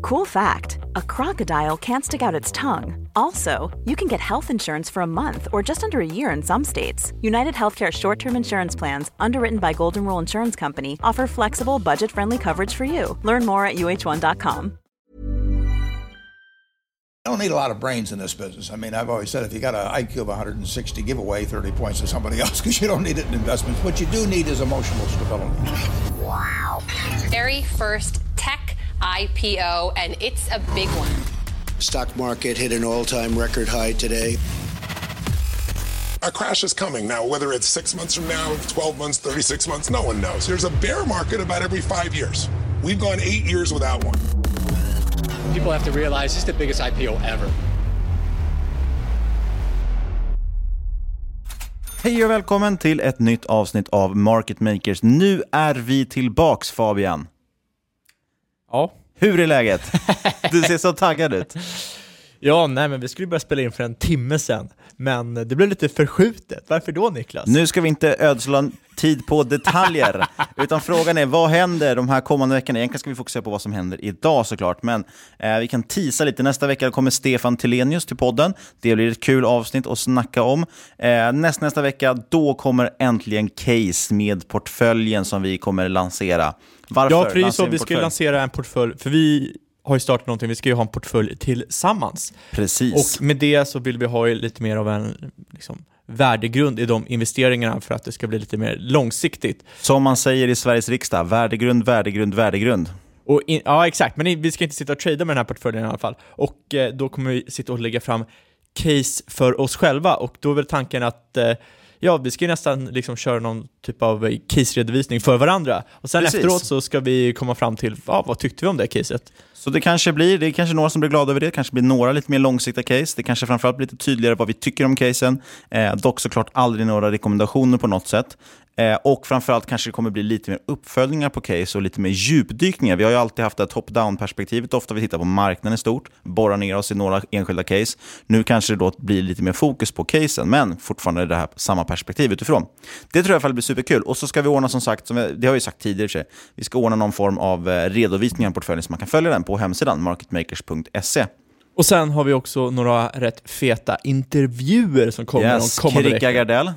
Cool fact a crocodile can't stick out its tongue. Also, you can get health insurance for a month or just under a year in some states. United Healthcare short term insurance plans, underwritten by Golden Rule Insurance Company, offer flexible, budget friendly coverage for you. Learn more at uh1.com. I don't need a lot of brains in this business. I mean, I've always said if you got an IQ of 160, give away 30 points to somebody else because you don't need it in investments. What you do need is emotional stability. Wow. Very first tech IPO, and it's a big one. Stock market hit an all time record high today. A crash is coming. Now, whether it's six months from now, 12 months, 36 months, no one knows. There's a bear market about every five years. We've gone eight years without one. People have to realize this is the biggest IPO ever. Hej och välkommen till ett nytt avsnitt av Market Makers. Nu är vi tillbaks Fabian. Ja. Hur är läget? Du ser så taggad ut. Ja, nej men vi skulle börja spela in för en timme sedan, men det blev lite förskjutet. Varför då Niklas? Nu ska vi inte ödsla tid på detaljer, utan frågan är vad händer de här kommande veckorna? Egentligen ska vi fokusera på vad som händer idag såklart, men eh, vi kan tisa lite. Nästa vecka kommer Stefan Telenius till podden. Det blir ett kul avsnitt att snacka om. Eh, näst, nästa vecka, då kommer äntligen Case med portföljen som vi kommer lansera. Varför Ja, ju så vi ska portfölj? lansera en portfölj, för vi har ju startat någonting, vi ska ju ha en portfölj tillsammans. Precis. Och med det så vill vi ha ju lite mer av en liksom, värdegrund i de investeringarna för att det ska bli lite mer långsiktigt. Som man säger i Sveriges riksdag, värdegrund, värdegrund, värdegrund. Och in, ja, exakt, men vi ska inte sitta och trada med den här portföljen i alla fall. Och eh, då kommer vi sitta och lägga fram case för oss själva och då är väl tanken att eh, Ja, vi ska ju nästan liksom köra någon typ av eh, case-redovisning för varandra. Och sen Precis. efteråt så ska vi komma fram till, ja, vad tyckte vi om det caset? Så det kanske blir, det är kanske några som blir glada över det, det kanske blir några lite mer långsiktiga case, det kanske framförallt blir lite tydligare vad vi tycker om casen, eh, dock såklart aldrig några rekommendationer på något sätt. Eh, och framförallt kanske det kommer bli lite mer uppföljningar på case och lite mer djupdykningar. Vi har ju alltid haft det här top-down-perspektivet, ofta vi tittar på marknaden i stort, borrar ner oss i några enskilda case. Nu kanske det då blir lite mer fokus på casen, men fortfarande det här samma perspektiv utifrån. Det tror jag i alla fall blir superkul. Och så ska vi ordna som sagt, som jag, det har vi sagt tidigare, vi ska ordna någon form av eh, redovisning av portföljen så man kan följa den på hemsidan marketmakers.se. Och sen har vi också några rätt feta intervjuer som kommer Yes, de kommande veckorna. Gardell.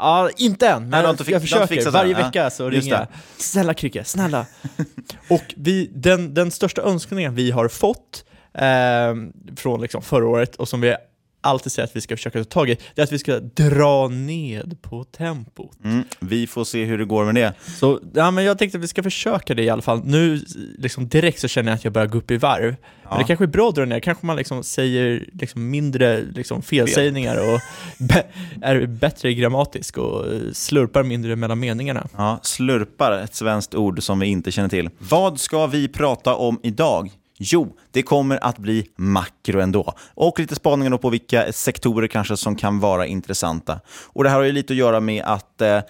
Ja, inte än, Nej, men fi- jag inte försöker. Varje det? vecka så ringer jag. Snälla Kricke, snälla. och vi, den, den största önskningen vi har fått eh, från liksom förra året och som vi alltid säger att vi ska försöka ta tag i, det är att vi ska dra ned på tempot. Mm, vi får se hur det går med det. Så ja, men jag tänkte att vi ska försöka det i alla fall. Nu liksom direkt så känner jag att jag börjar gå upp i varv. Men det kanske är bra att dra ner, kanske man liksom säger liksom mindre liksom felsägningar och är bättre grammatisk och eh, slurpar mindre mellan meningarna. Ja, slurpar, ett svenskt ord som vi inte känner till. Vad ska vi prata om idag? Jo, det kommer att bli makro ändå. Och lite spaningar på vilka sektorer kanske som kan vara intressanta. Och Det här har ju lite att göra med att eh,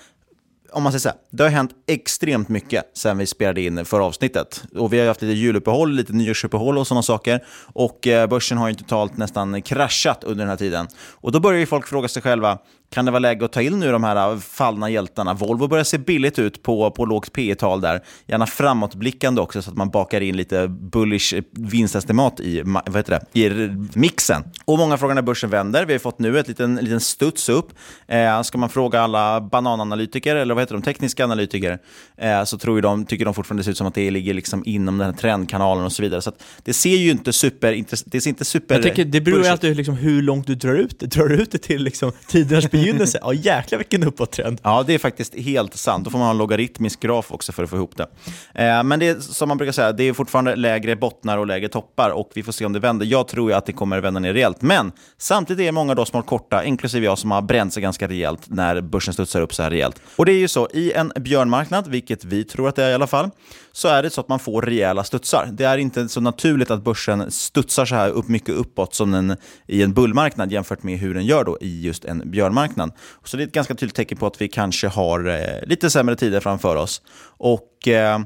om man säger så här, det har hänt extremt mycket sen vi spelade in förra avsnittet. Och vi har haft lite juluppehåll, lite nyårsuppehåll och sådana saker. Och eh, börsen har ju totalt nästan kraschat under den här tiden. Och då börjar ju folk fråga sig själva, kan det vara läge att ta in nu de här fallna hjältarna? Volvo börjar se billigt ut på, på lågt P tal där. Gärna framåtblickande också så att man bakar in lite bullish vinstestimat i, vad heter det, i mixen. Och många frågar när börsen vänder. Vi har fått nu ett liten, liten studs upp. Eh, ska man fråga alla banananalytiker, eller vad heter de, tekniska analytiker, eh, så tror de, tycker de fortfarande det ser ut som att det ligger liksom inom den här trendkanalen och så vidare. Så det ser ju inte super, det ser inte super... Jag tänker, det beror ju alltid liksom hur långt du drar ut det. Drar du ut det till liksom tidernas begynnelse, ja jäklar vilken uppåttrend. Ja, det är faktiskt helt sant. Då får man ha en logaritmisk graf också för att få ihop det. Eh, men det är som man brukar säga, det är fortfarande lägre bottnar och lägre toppar och vi får se om det vänder. Jag tror ju att det kommer vända ner rejält, men samtidigt är det många då som har korta, inklusive jag, som har bränt sig ganska rejält när börsen studsar upp så här rejält. Och det är ju så, i en björnmarknad, vilket vi tror att det är i alla fall, så är det så att man får rejäla studsar. Det är inte så naturligt att börsen studsar så här upp mycket uppåt som den i en bullmarknad jämfört med hur den gör då i just en björnmarknad. Så det är ett ganska tydligt tecken på att vi kanske har eh, lite sämre tider framför oss. Och... Eh,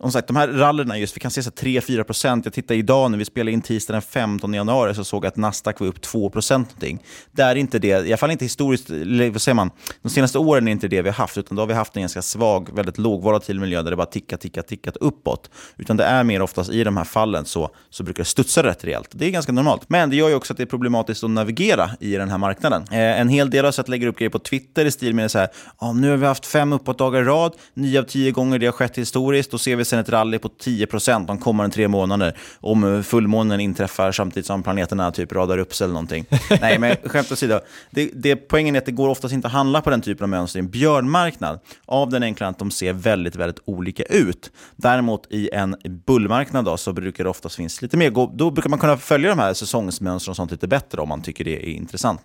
som sagt, de här rallyna, just, vi kan se 3-4 procent. Jag tittade idag när vi spelade in tisdag den 15 januari så såg jag att Nasdaq var upp 2 procent någonting. Det är inte det, i alla fall inte historiskt, vad säger man, de senaste åren är inte det vi har haft, utan då har vi haft en ganska svag, väldigt lågvolatil miljö där det bara tickat, tickat, tickat uppåt. Utan det är mer oftast i de här fallen så, så brukar det studsa rätt rejält. Det är ganska normalt. Men det gör ju också att det är problematiskt att navigera i den här marknaden. Eh, en hel del har sett lägger upp grejer på Twitter i stil med så här, ah, nu har vi haft fem uppåtdagar i rad, nio av tio gånger det har skett historiskt, då ser vi sen ett rally på 10 de kommande tre månader om fullmånen inträffar samtidigt som planeterna typ radar upp sig eller någonting. Nej, men skämt åsido. Det, det, poängen är att det går oftast inte att handla på den typen av mönster i en björnmarknad av den enkla att de ser väldigt, väldigt olika ut. Däremot i en bullmarknad då, så brukar det oftast finnas lite mer, då brukar man kunna följa de här säsongsmönstren och sånt lite bättre om man tycker det är intressant.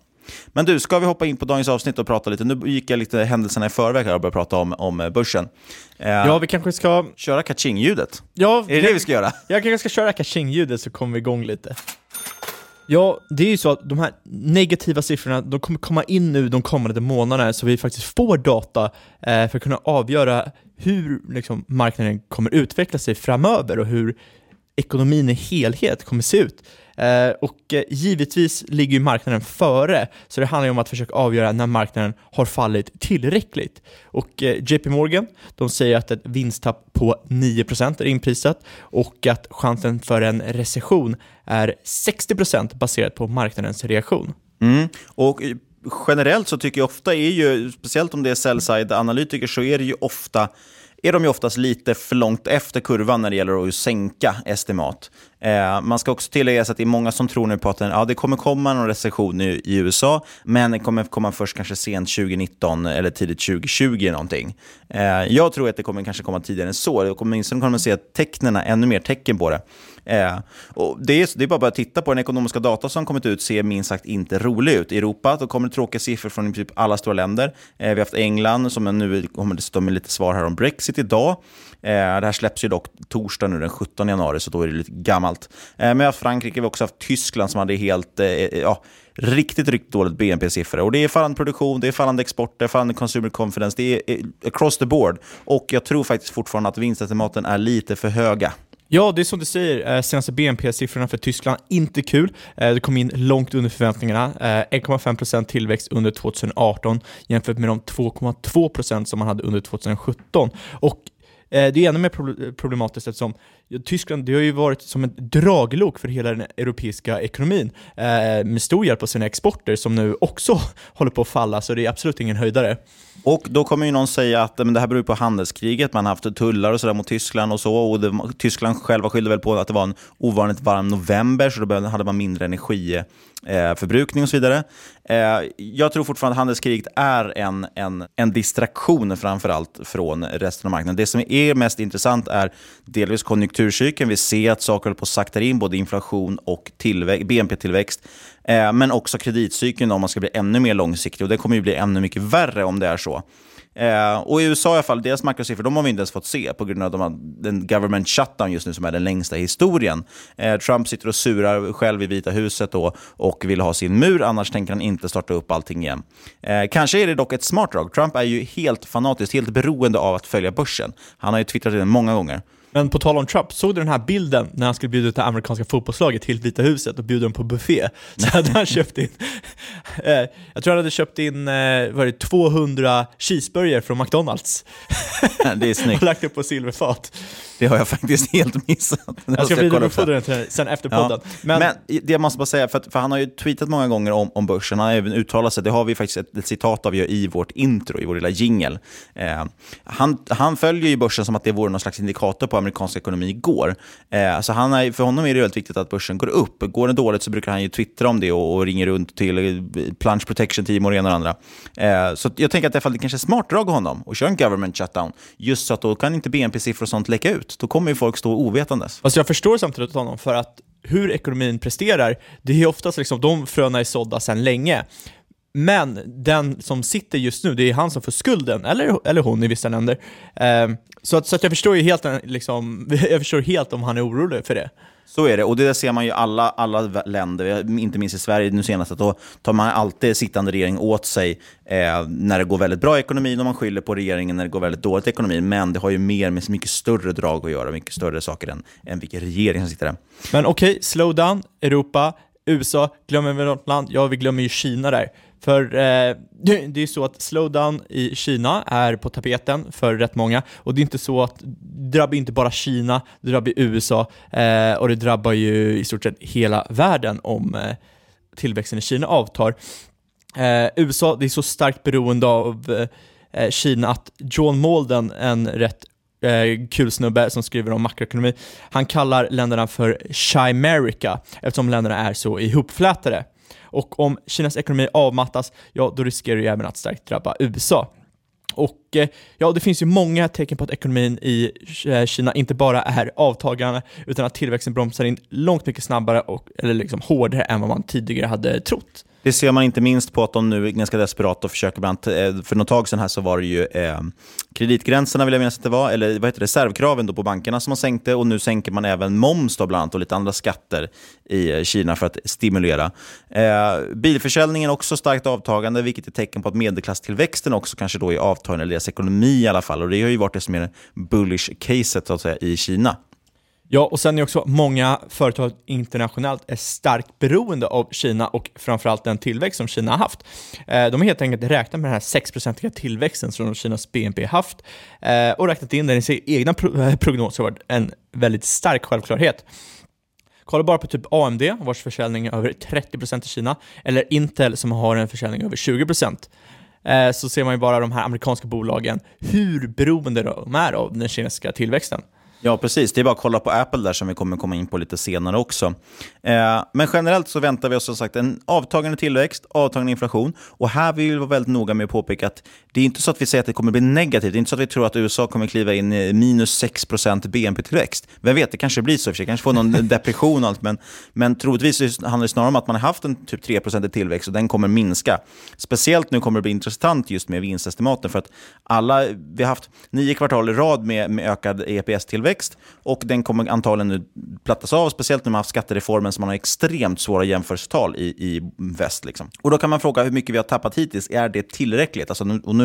Men du, ska vi hoppa in på dagens avsnitt och prata lite? Nu gick jag lite händelserna i förväg här och började prata om, om eh, börsen. Eh, ja, vi kanske ska... Köra kaching-ljudet? Ja, är det det vi ska göra? Jag kanske ska köra kaching-ljudet så kommer vi igång lite. Ja, det är ju så att de här negativa siffrorna, de kommer komma in nu de kommande månaderna, så vi faktiskt får data eh, för att kunna avgöra hur liksom, marknaden kommer utveckla sig framöver och hur ekonomin i helhet kommer se ut. Eh, och eh, givetvis ligger ju marknaden före, så det handlar ju om att försöka avgöra när marknaden har fallit tillräckligt. Och eh, JP Morgan, de säger att ett vinsttapp på 9% är inprisat och att chansen för en recession är 60% baserat på marknadens reaktion. Mm. Och generellt så tycker jag ofta är ju, speciellt om det är sell-side-analytiker, så är det ju ofta är de ju oftast lite för långt efter kurvan när det gäller att sänka estimat. Eh, man ska också tillägga att det är många som tror nu på att den, ja, det kommer komma någon recession i, i, USA, men den kommer komma först kanske sent 2019 eller tidigt 2020 någonting. Eh, jag tror att det kommer kanske komma tidigare än så. Det åtminstone kommer man se tecknen, ännu mer tecken på det. Eh, och det, är, det är bara att titta på den ekonomiska data som kommit ut ser minst sagt inte rolig ut. I Europa då kommer det tråkiga siffror från typ alla stora länder. Eh, vi har haft England som nu kommer dessutom med lite svar här om Brexit idag. Eh, det här släpps ju dock torsdag nu den 17 januari, så då är det lite gammalt. Eh, men vi har haft Frankrike, vi har också haft Tyskland som hade helt, eh, eh ja, riktigt, riktigt dåligt BNP-siffror. Och det är fallande produktion, det är fallande export, det är fallande consumer confidence, det är eh, across the board. Och jag tror faktiskt fortfarande att vinstestimaten är lite för höga. Ja, det är som du säger, eh, senaste BNP-siffrorna för Tyskland, inte kul. Eh, det kom in långt under förväntningarna. Eh, 1,5% tillväxt under 2018 jämfört med de 2,2% som man hade under 2017. Och Eh, det är ännu mer problematiskt eftersom Tyskland det har ju varit som ett draglok för hela den europeiska ekonomin eh, med stor hjälp av sina exporter som nu också håller på att falla, så det är absolut ingen höjdare. Och då kommer ju någon säga att men det här beror på handelskriget, man har haft tullar och sådär mot Tyskland och så, och det, Tyskland själva skyllde väl på att det var en ovanligt varm november, så då hade man mindre energi. Eh, förbrukning och så vidare. Eh, jag tror fortfarande att handelskriget är en, en, en distraktion framförallt från resten av marknaden. Det som är mest intressant är delvis konjunkturcykeln. Vi ser att saker håller på att sakta in, både inflation och BNP-tillväxt. Eh, men också kreditcykeln om man ska bli ännu mer långsiktig. Och det kommer ju bli ännu mycket värre om det är så. Eh, och i USA i alla fall, deras makrosiffror, de har vi inte ens fått se på grund av de den government shutdown just nu som är den längsta i historien. Eh, Trump sitter och surar själv i Vita huset då, och vill ha sin mur, annars tänker han inte starta upp allting igen. Eh, kanske är det dock ett smart drag. Trump är ju helt fanatiskt, helt beroende av att följa börsen. Han har ju twittrat det många gånger. Men på tal om Trump, såg du den här bilden när han skulle bjuda ut det amerikanska fotbollslaget till Vita huset och bjuda dem på buffé? Så hade han köpt in, eh, jag tror han hade köpt in, eh, vad det, 200 cheeseburgare från McDonalds. Det är snyggt. och lagt upp på silverfat. Det har jag faktiskt helt missat. Jag ska vidarebefordra den sen efter podden. Ja. Men, Men, det jag måste bara säga, för, för han har ju tweetat många gånger om, om börsen, han har även uttalat sig, det har vi faktiskt ett, ett citat av i vårt intro, i vår lilla jingle. Eh, han, han följer ju börsen som att det vore någon slags indikator på amerikansk ekonomi går. Eh, alltså han är, för honom är det väldigt viktigt att börsen går upp. Går den dåligt så brukar han ju twittra om det och, och ringer runt till eh, Plunge Protection Team och det ena och det andra. Eh, så jag tänker att det, det kanske är smart drag av honom att köra en government shutdown, just så att då kan inte BNP-siffror och sånt läcka ut. Då kommer ju folk stå ovetandes. Alltså jag förstår samtidigt honom, för att hur ekonomin presterar, det är oftast liksom, de fröna är sådda sedan länge. Men den som sitter just nu, det är han som får skulden, eller, eller hon i vissa länder. Eh, så, att, så att jag förstår ju helt, liksom, jag förstår helt om han är orolig för det. Så är det, och det ser man ju i alla, alla länder, inte minst i Sverige nu senast, att då tar man alltid sittande regering åt sig eh, när det går väldigt bra i ekonomin och man skyller på regeringen när det går väldigt dåligt i ekonomin. Men det har ju mer med mycket större drag att göra, mycket större saker än, än vilken regering som sitter där. Men okej, okay, slow down, Europa, USA, glömmer vi något land? Ja, vi glömmer ju Kina där. För eh, det är så att slowdown i Kina är på tapeten för rätt många och det är inte så att det drabbar inte bara Kina, det drabbar USA eh, och det drabbar ju i stort sett hela världen om eh, tillväxten i Kina avtar. Eh, USA, det är så starkt beroende av eh, Kina att John Malden, en rätt eh, kul snubbe som skriver om makroekonomi, han kallar länderna för Chimerica eftersom länderna är så ihopflätade. Och om Kinas ekonomi avmattas, ja då riskerar det även att starkt drabba USA. Och eh, ja, det finns ju många tecken på att ekonomin i eh, Kina inte bara är avtagande, utan att tillväxten bromsar in långt mycket snabbare och eller liksom hårdare än vad man tidigare hade trott. Det ser man inte minst på att de nu är ganska desperata och försöker bland annat. Eh, för något tag sedan här så var det ju eh, kreditgränserna, vill jag minnas att det var, eller vad heter det, reservkraven då på bankerna som man sänkte och nu sänker man även moms då bland annat och lite andra skatter i eh, Kina för att stimulera. Eh, bilförsäljningen också starkt avtagande, vilket är tecken på att medelklasstillväxten också kanske då är avtagande, eller deras ekonomi i alla fall. Och det har ju varit det som är bullish-caset så att säga i Kina. Ja, och sen är också många företag internationellt är starkt beroende av Kina och framförallt den tillväxt som Kina har haft. Eh, de har helt enkelt räknat med den här 6-procentiga tillväxten som Kinas BNP haft eh, och räknat in den i sina egna eh, prognoser varit en väldigt stark självklarhet. Kolla bara på typ AMD, vars försäljning är över 30% i Kina, eller Intel som har en försäljning över 20% eh, så ser man ju bara de här amerikanska bolagen, hur beroende de är av den kinesiska tillväxten. Ja, precis. Det är bara att kolla på Apple där som vi kommer komma in på lite senare också. Eh, men generellt så väntar vi oss som sagt en avtagande tillväxt, avtagande inflation. Och här vill vi vara väldigt noga med att påpeka att det är inte så att vi säger att det kommer bli negativt. Det är inte så att vi tror att USA kommer kliva in i minus 6% BNP-tillväxt. Vem vet, det kanske blir så. Vi kanske får någon depression och allt. Men, men troligtvis handlar det snarare om att man har haft en typ 3% tillväxt och den kommer minska. Speciellt nu kommer det bli intressant just med vinstestimaten. För att alla, vi har haft nio kvartal i rad med, med ökad EPS-tillväxt tillväxt och den kommer antagligen nu plattas av, speciellt när man har haft skattereformen som man har extremt svåra jämförelsetal i, i väst. Liksom. Och Då kan man fråga hur mycket vi har tappat hittills. Är det tillräckligt? Alltså, och nu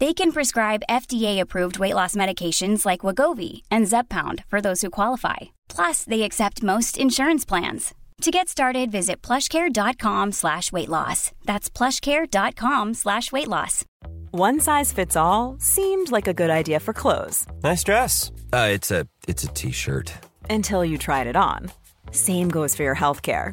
They can prescribe FDA-approved weight loss medications like Wagovi and zepound for those who qualify. Plus, they accept most insurance plans. To get started, visit plushcare.com slash weight loss. That's plushcare.com slash weight loss. One size fits all seemed like a good idea for clothes Nice dress. Uh, it's a it's a t-shirt. until you tried it on. Same goes for your healthcare.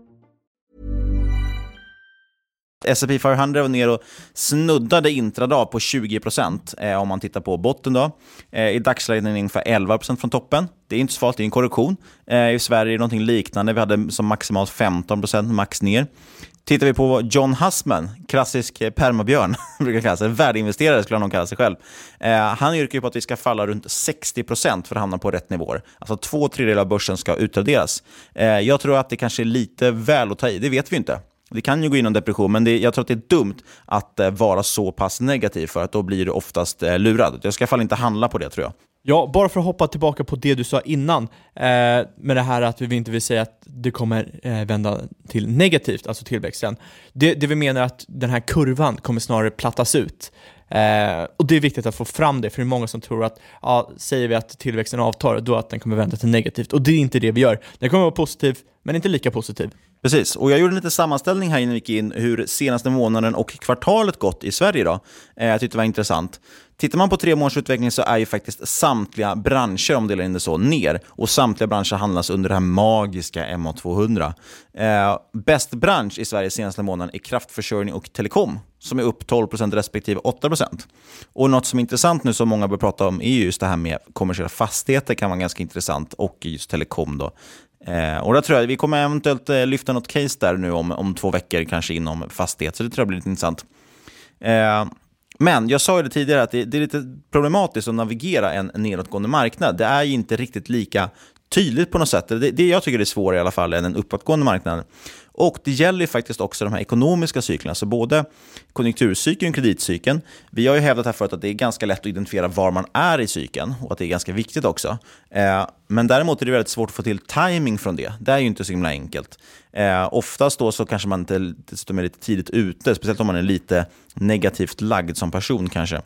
S&P 500 var ner och snuddade intradag på 20% eh, om man tittar på botten. Då. Eh, I dagsläget är den ungefär 11% från toppen. Det är inte så farligt, det är en korrektion. Eh, I Sverige är det någonting liknande. Vi hade som maximalt 15% max ner. Tittar vi på John Hussman, klassisk eh, permabjörn, brukar kallas värdeinvesterare skulle han nog kalla sig själv. Eh, han yrkar ju på att vi ska falla runt 60% för att hamna på rätt nivåer. Alltså två tredjedelar av börsen ska utraderas. Eh, jag tror att det kanske är lite väl att ta i, det vet vi inte. Det kan ju gå inom depression, men det, jag tror att det är dumt att eh, vara så pass negativ, för att då blir du oftast eh, lurad. Jag ska i alla fall inte handla på det, tror jag. Ja, bara för att hoppa tillbaka på det du sa innan, eh, med det här att vi inte vill säga att det kommer eh, vända till negativt, alltså tillväxten. Det, det vi menar är att den här kurvan kommer snarare plattas ut. Eh, och det är viktigt att få fram det, för det är många som tror att, ja, säger vi att tillväxten avtar, då att den kommer vända till negativt. Och det är inte det vi gör. Den kommer vara positiv, men inte lika positiv. Precis, och jag gjorde en liten sammanställning här innan vi gick in hur senaste månaden och kvartalet gått i Sverige. Då. Eh, jag tyckte det var intressant. Tittar man på tre månaders utveckling så är ju faktiskt samtliga branscher, om delar in det så, ner. Och samtliga branscher handlas under det här magiska MA200. Eh, bäst bransch i Sverige senaste månaden är kraftförsörjning och telekom, som är upp 12% respektive 8%. Och något som är intressant nu, som många bör prata om, är just det här med kommersiella fastigheter kan vara ganska intressant, och just telekom. Då. Eh, och där tror jag vi kommer eventuellt eh, lyfta något case där nu om, om två veckor, kanske inom fastighet, så det tror jag blir lite intressant. Eh, men jag sa ju det tidigare att det, det, är lite problematiskt att navigera en nedåtgående marknad. Det är ju inte riktigt lika tydligt på något sätt. Det, det jag tycker är svårare i alla fall än en uppåtgående marknad. Och det gäller ju faktiskt också de här ekonomiska cyklerna, så både konjunkturcykeln och kreditcykeln. Vi har ju hävdat här förut att det är ganska lätt att identifiera var man är i cykeln och att det är ganska viktigt också. Eh, men däremot är det väldigt svårt att få till timing från det. Det är ju inte så himla enkelt. Eh, oftast då så kanske man inte dessutom är lite tidigt ute, speciellt om man är lite negativt lagd som person kanske.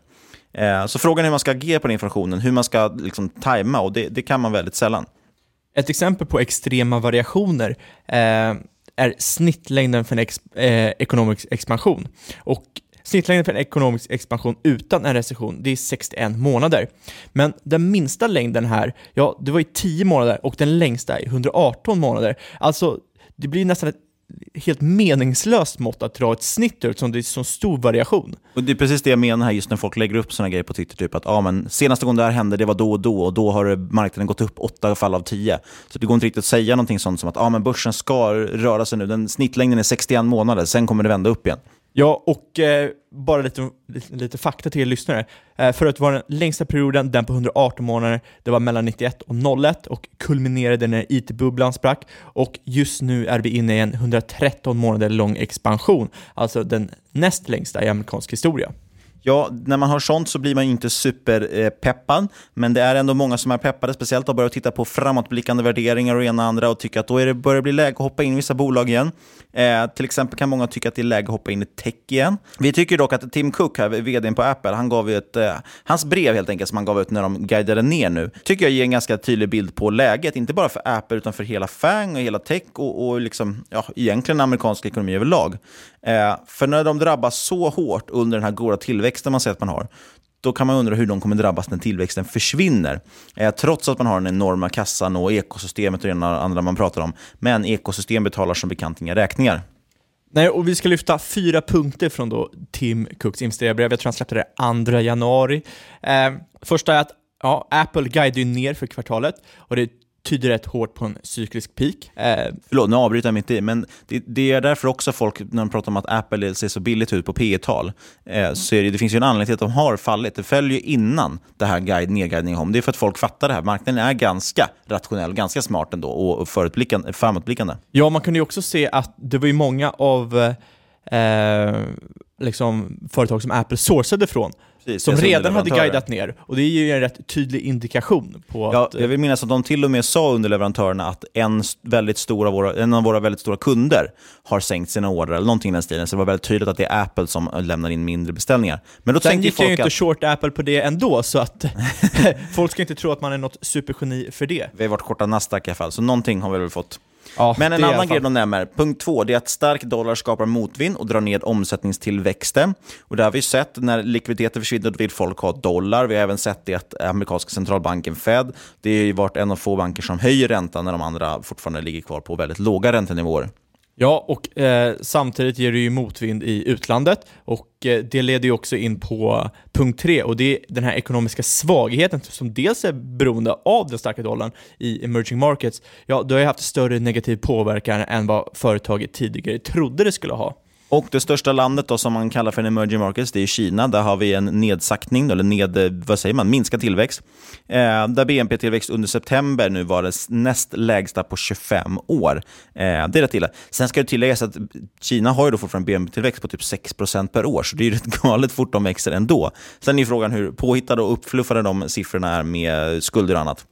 Eh, så frågan är hur man ska agera på den informationen, hur man ska liksom tajma och det, det kan man väldigt sällan. Ett exempel på extrema variationer eh, är snittlängden för en ex, eh, ekonomisk expansion. Och Snittlängden för en ekonomisk expansion utan en recession, det är 61 månader. Men den minsta längden här, ja, det var i 10 månader och den längsta i 118 månader. Alltså, det blir nästan ett helt meningslöst mått att dra ett snitt ut som det är så stor variation. Och Det är precis det jag menar här just när folk lägger upp sådana grejer på Twitter. Typ att ah, men senaste gången det här hände, det var då och då och då har marknaden gått upp åtta fall av tio. Så det går inte riktigt att säga någonting sånt som att ah, men börsen ska röra sig nu. Den snittlängden är 61 månader, sen kommer det vända upp igen. Ja, och eh, bara lite, lite, lite, fakta till er lyssnare. Eh, förut var den längsta perioden, den på 118 månader, det var mellan 91 och 01 och kulminerade när IT-bubblan sprack. Och just nu är vi inne i en 113 månader lång expansion, alltså den näst längsta i amerikansk historia. Ja, när man hör sånt så blir man ju inte superpeppad, eh, men det är ändå många som är peppade, speciellt har börjat titta på framåtblickande värderingar och ena och andra och tycker att då är det, börjar det bli läge att hoppa in i vissa bolag igen. Eh, till exempel kan många tycka att det är läge att hoppa in i tech igen. Vi tycker dock att Tim Cook, här, vdn på Apple, han gav ett, eh, hans brev helt enkelt som han gav ut när de guidade ner nu, tycker jag ger en ganska tydlig bild på läget, inte bara för Apple utan för hela FANG och hela tech och, och liksom, ja, egentligen amerikansk ekonomi överlag. Eh, för när de drabbas så hårt under den här goda tillväxten man säger att man har, då kan man undra hur de kommer drabbas när tillväxten försvinner. Eh, trots att man har den enorma kassan och ekosystemet och det ena och andra man pratar om. Men ekosystem betalar som bekant inga räkningar. Nej, och vi ska lyfta fyra punkter från då Tim Cooks investerarbrev. Jag tror han släppte det 2 januari. Eh, första är att ja, Apple guidar ju ner för kvartalet och det tyder rätt hårt på en cyklisk peak. Eh, Förlåt, nu avbryter jag mitt i, men det, det, är därför också folk, när de pratar om att Apple ser så billigt ut på P tal eh, så är det, det finns ju en anledning till att de har fallit. Det följer innan det här guide, nedguidningen om. Det är för att folk fattar det här. Marknaden är ganska rationell, ganska smart ändå och framåtblickande. Ja, man kunde ju också se att det var ju många av eh, liksom, företag som Apple sourcade från Precis, som redan hade guidat ner. Och det är ju en rätt tydlig indikation på ja, att... Jag vill minnas att de till och med sa underleverantörerna att en, väldigt stora våra, en av våra väldigt stora kunder har sänkt sina order eller någonting i den stilen. Så det var väldigt tydligt att det är Apple som lämnar in mindre beställningar. Men då Sen gick jag ju inte att... short Apple på det ändå, så att folk ska inte tro att man är något supergeni för det. Vi har varit korta Nasdaq i alla fall, så någonting har vi väl fått. Ja, Men en annan grej de nämner, punkt två, det är att stark dollar skapar motvind och drar ned omsättningstillväxten. Och det har vi sett, när likviditeten försvinner då vill folk ha dollar. Vi har även sett det att amerikanska centralbanken Fed, det har varit en av få banker som höjer räntan när de andra fortfarande ligger kvar på väldigt låga räntenivåer. Ja, och eh, samtidigt ger det ju motvind i utlandet och eh, det leder ju också in på punkt tre och det är den här ekonomiska svagheten som dels är beroende av den starka dollarn i emerging markets. Ja, det har ju haft större negativ påverkan än vad företaget tidigare trodde det skulle ha. Och det största landet då, som man kallar för en emerging markets, det är Kina. Där har vi en nedsaktning, eller ned, vad säger man, minskad tillväxt. Eh, där BNP-tillväxt under september nu var det näst lägsta på 25 år. Eh, det är rätt illa. Sen ska det tilläggas att Kina har ju då fortfarande BNP-tillväxt på typ 6% per år, så det är ju rätt galet fort de växer ändå. Sen är frågan hur påhittade och uppfluffade de siffrorna är med skulder och annat.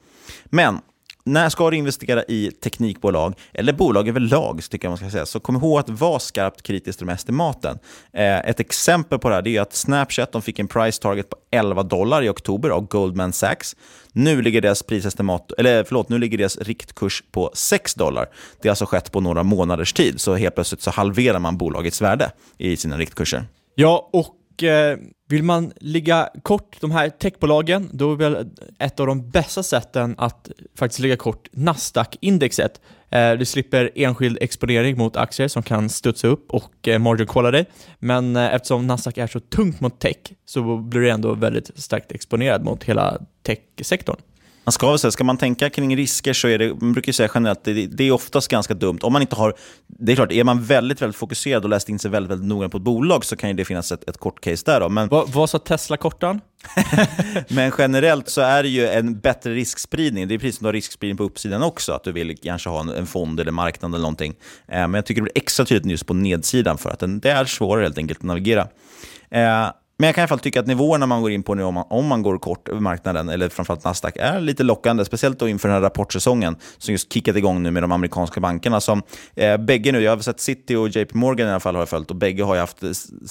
Men när ska du investera i teknikbolag, eller bolag överlag, tycker jag man ska säga, så kom ihåg att vara skarpt kritisk till de estimaten. Eh, ett exempel på det här är att Snapchat de fick en price target på 11 dollar i oktober av Goldman Sachs. Nu ligger deras prisestimat, eller förlåt, nu ligger deras riktkurs på 6 dollar. Det har alltså skett på några månaders tid, så helt plötsligt så halverar man bolagets värde i sina riktkurser. Ja, och och eh, vill man ligga kort de här techbolagen, då är väl ett av de bästa sätten att faktiskt ligga kort Nasdaq-indexet. Eh, du slipper enskild exponering mot aktier som kan studsa upp och eh, margin dig. Men eh, eftersom Nasdaq är så tungt mot tech så blir du ändå väldigt starkt exponerad mot hela techsektorn. Man ska, väl säga, ska man tänka kring risker så är det, man brukar säga generellt det, det, är oftast ganska dumt. Om man inte har, det är klart, är man väldigt, väldigt fokuserad och läst in sig väldigt, väldigt noga på ett bolag så kan det finnas ett, ett kort case där. Då. Men, vad, vad sa Tesla-kortan? Men generellt så är det ju en bättre riskspridning. Det är precis som du har riskspridning på uppsidan också, att du vill kanske ha en, en fond eller marknad eller någonting. Eh, men jag tycker det blir extra tydligt just på nedsidan för att den, det är svårare helt enkelt att navigera. Eh, men jag kan i alla fall tycka att nivåerna man går in på nu om man, om man går kort över marknaden, eller framförallt Nasdaq, är lite lockande. Speciellt då inför den här rapportsäsongen som just kickat igång nu med de amerikanska bankerna. Som, eh, bägge nu, jag har sett City och JP Morgan i alla fall har jag följt och bägge har ju haft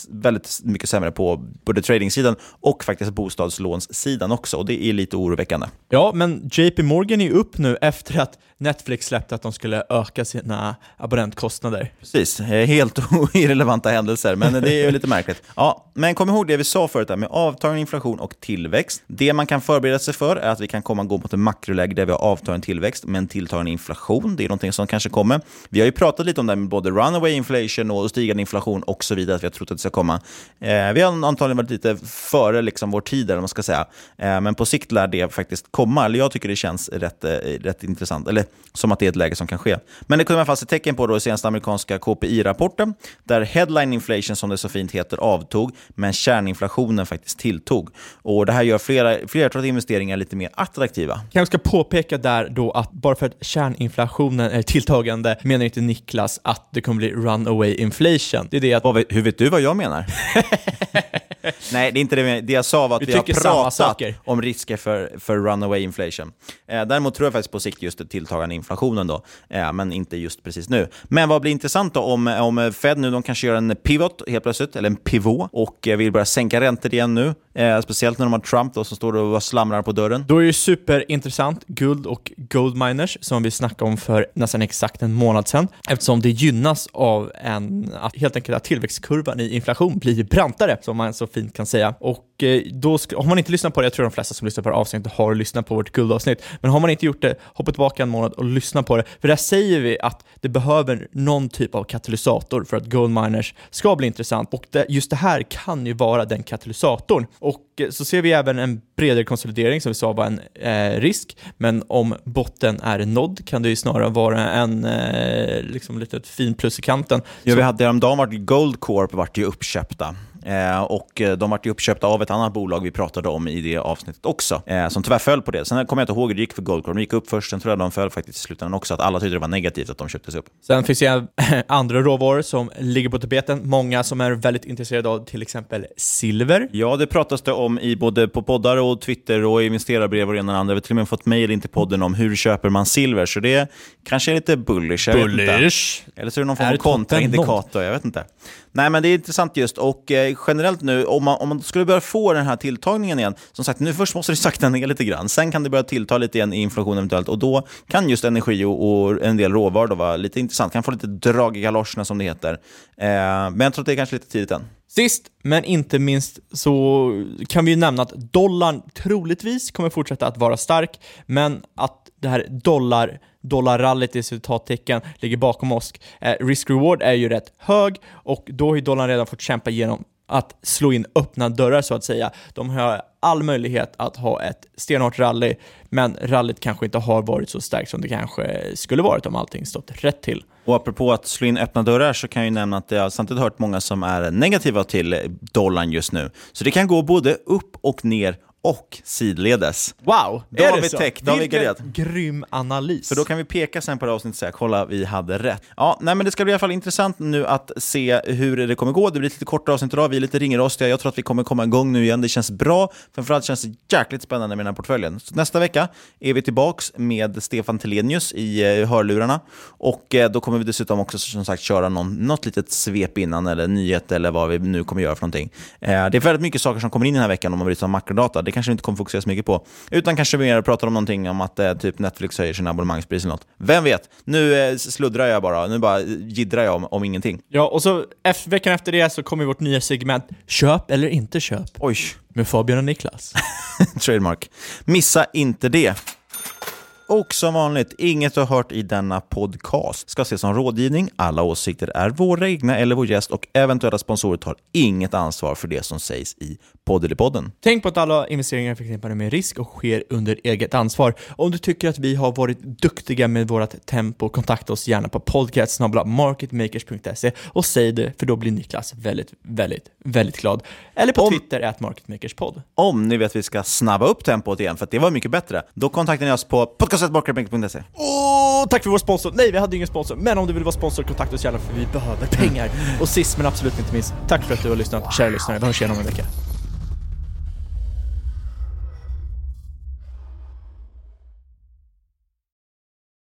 väldigt mycket sämre på både tradingsidan och faktiskt bostadslånssidan också. Och det är lite oroväckande. Ja, men JP Morgan är ju upp nu efter att Netflix släppte att de skulle öka sina abonnentkostnader. Precis, helt irrelevanta händelser, men det är ju lite märkligt. Ja, men kom ihåg det det vi sa förut med avtagande inflation och tillväxt. Det man kan förbereda sig för är att vi kan komma gå mot en makroläge där vi har avtagande tillväxt men tilltagande inflation. Det är någonting som kanske kommer. Vi har ju pratat lite om det här med både runaway inflation och stigande inflation och så vidare, att vi har trott att det ska komma. Eh, vi har antagligen varit lite före liksom, vår tid, eller man ska säga. Eh, men på sikt lär det faktiskt komma. Eller jag tycker det känns rätt, eh, rätt intressant. Eller som att det är ett läge som kan ske. Men det kunde man fast se tecken på då i senaste amerikanska KPI-rapporten, där headline inflation, som det så fint heter, avtog, men kärninflationen faktiskt tilltog. Och Det här gör flera, flertalet investeringar lite mer attraktiva. Jag ska påpeka där då att bara för att kärninflationen är tilltagande menar inte Niklas att det kommer bli runaway inflation. Det är det att... Hur vet du vad jag menar? Nej, det är inte det. Det jag sa var att Vi vi, har pratat saker. om risker för, för runaway inflation. Eh, däremot tror jag faktiskt på sikt just det tilltagande inflationen då, eh, men inte just precis nu. Men vad blir intressant då om, om Fed nu, de kanske gör en pivot helt plötsligt, eller en pivot, och eh, vill börja sänka räntor igen nu. Eh, speciellt när de har Trump då, som står och slamrar på dörren. Då är det superintressant, guld och gold miners, som vi snackade om för nästan exakt en månad sedan, eftersom det gynnas av en, att helt enkelt att tillväxtkurvan i inflation blir brantare, som man så fint kan säga. Och eh, då, ska, har man inte lyssnat på det, jag tror de flesta som lyssnar på det avsnittet har lyssnat på vårt guldavsnitt, men har man inte gjort det, hoppa tillbaka en månad och lyssna på det, för där säger vi att det behöver någon typ av katalysator för att gold miners ska bli intressant, och det, just det här kan ju vara den katalysatorn. Och eh, så ser vi även en bredare konsolidering som vi sa var en eh, risk, men om botten är nådd kan det ju snarare vara en eh, liksom litet fin plus i kanten. Ja, Så- vi hade häromdagen varit Gold Corp vart ju uppköpta. Eh, och eh, de vart ju uppköpta av ett annat bolag vi pratade om i det avsnittet också, eh, som tyvärr föll på det. Sen kommer jag inte ihåg hur det gick för Gold Corp. De gick upp först, sen tror jag de föll faktiskt i slutändan också. Att alla tyckte det var negativt att de köptes upp. Sen finns det andra råvaror som ligger på tapeten. Många som är väldigt intresserade av till exempel silver. Ja, det pratas det om i både på poddar och Twitter och investerarbrev och det ena och andra. Vi har till och med fått mejl in till podden om hur köper man silver, så det kanske är lite bullish. Bullish. Eller så är det någon form av kontraindikator, jag vet inte. Nej, men det är intressant just. Och eh, generellt nu, om man, om man skulle börja få den här tilltagningen igen, som sagt, nu först måste det sakta ner lite grann. Sen kan det börja tillta lite igen i inflation eventuellt. Och då kan just energi och, och en del råvaror vara lite intressant. Kan få lite drag i galoscherna som det heter. Eh, men jag tror att det är kanske lite tidigt än. Sist men inte minst så kan vi ju nämna att dollarn troligtvis kommer fortsätta att vara stark, men att det här dollar dollarrallyt i citattecken ligger bakom oss. Eh, Risk-reward är ju rätt hög och då har ju dollarn redan fått kämpa igenom att slå in öppna dörrar så att säga. De har all möjlighet att ha ett stenhårt rally, men rallyt kanske inte har varit så starkt som det kanske skulle varit om allting stått rätt till. Och apropå att slå in öppna dörrar så kan jag ju nämna att jag samtidigt hört många som är negativa till dollarn just nu. Så det kan gå både upp och ner och sidledes. Wow! Då är har det vi så? täckt, då har vi Vilken grym analys. För då kan vi peka sen på det avsnittet och säga kolla, vi hade rätt. Ja, nej, men det ska bli i alla fall intressant nu att se hur det kommer gå. Det blir ett lite kortare avsnitt idag, vi är lite ringrostiga. Jag tror att vi kommer komma igång nu igen. Det känns bra. Framförallt känns det jäkligt spännande med den här portföljen. Så nästa vecka är vi tillbaks med Stefan Telenius i eh, hörlurarna. Och eh, då kommer vi dessutom också som sagt köra någon, något litet svep innan, eller nyhet eller vad vi nu kommer göra för någonting. Eh, det är väldigt mycket saker som kommer in den här veckan om man sig om makrodata. Det kanske vi inte kommer fokusera så mycket på. Utan kanske mer pratar om någonting om att eh, typ Netflix höjer sina abonnemangspris eller något. Vem vet? Nu eh, sluddrar jag bara. Nu bara jiddrar jag om, om ingenting. Ja, och så efter, veckan efter det så kommer vårt nya segment Köp eller inte köp. Oj. Med Fabian och Niklas. Trademark. Missa inte det. Och som vanligt, inget du har hört i denna podcast ska ses som rådgivning. Alla åsikter är våra egna eller vår gäst och eventuella sponsorer tar inget ansvar för det som sägs i Poddelipodden. Tänk på att alla investeringar är förknippade med risk och sker under eget ansvar. Om du tycker att vi har varit duktiga med vårt tempo, kontakta oss gärna på podcast.marketmakers.se och säg det, för då blir Niklas väldigt, väldigt, väldigt glad. Eller på Twitter, at marketmakerspod. Om ni vet att vi ska snabba upp tempot igen, för att det var mycket bättre, då kontaktar ni oss på podcast.marketmaker.se. Åh, tack för vår sponsor! Nej, vi hade ingen sponsor, men om du vill vara sponsor, kontakta oss gärna för vi behöver pengar. Och sist men absolut inte minst, tack för att du har lyssnat, kära lyssnare. Vi hörs igen om en vecka.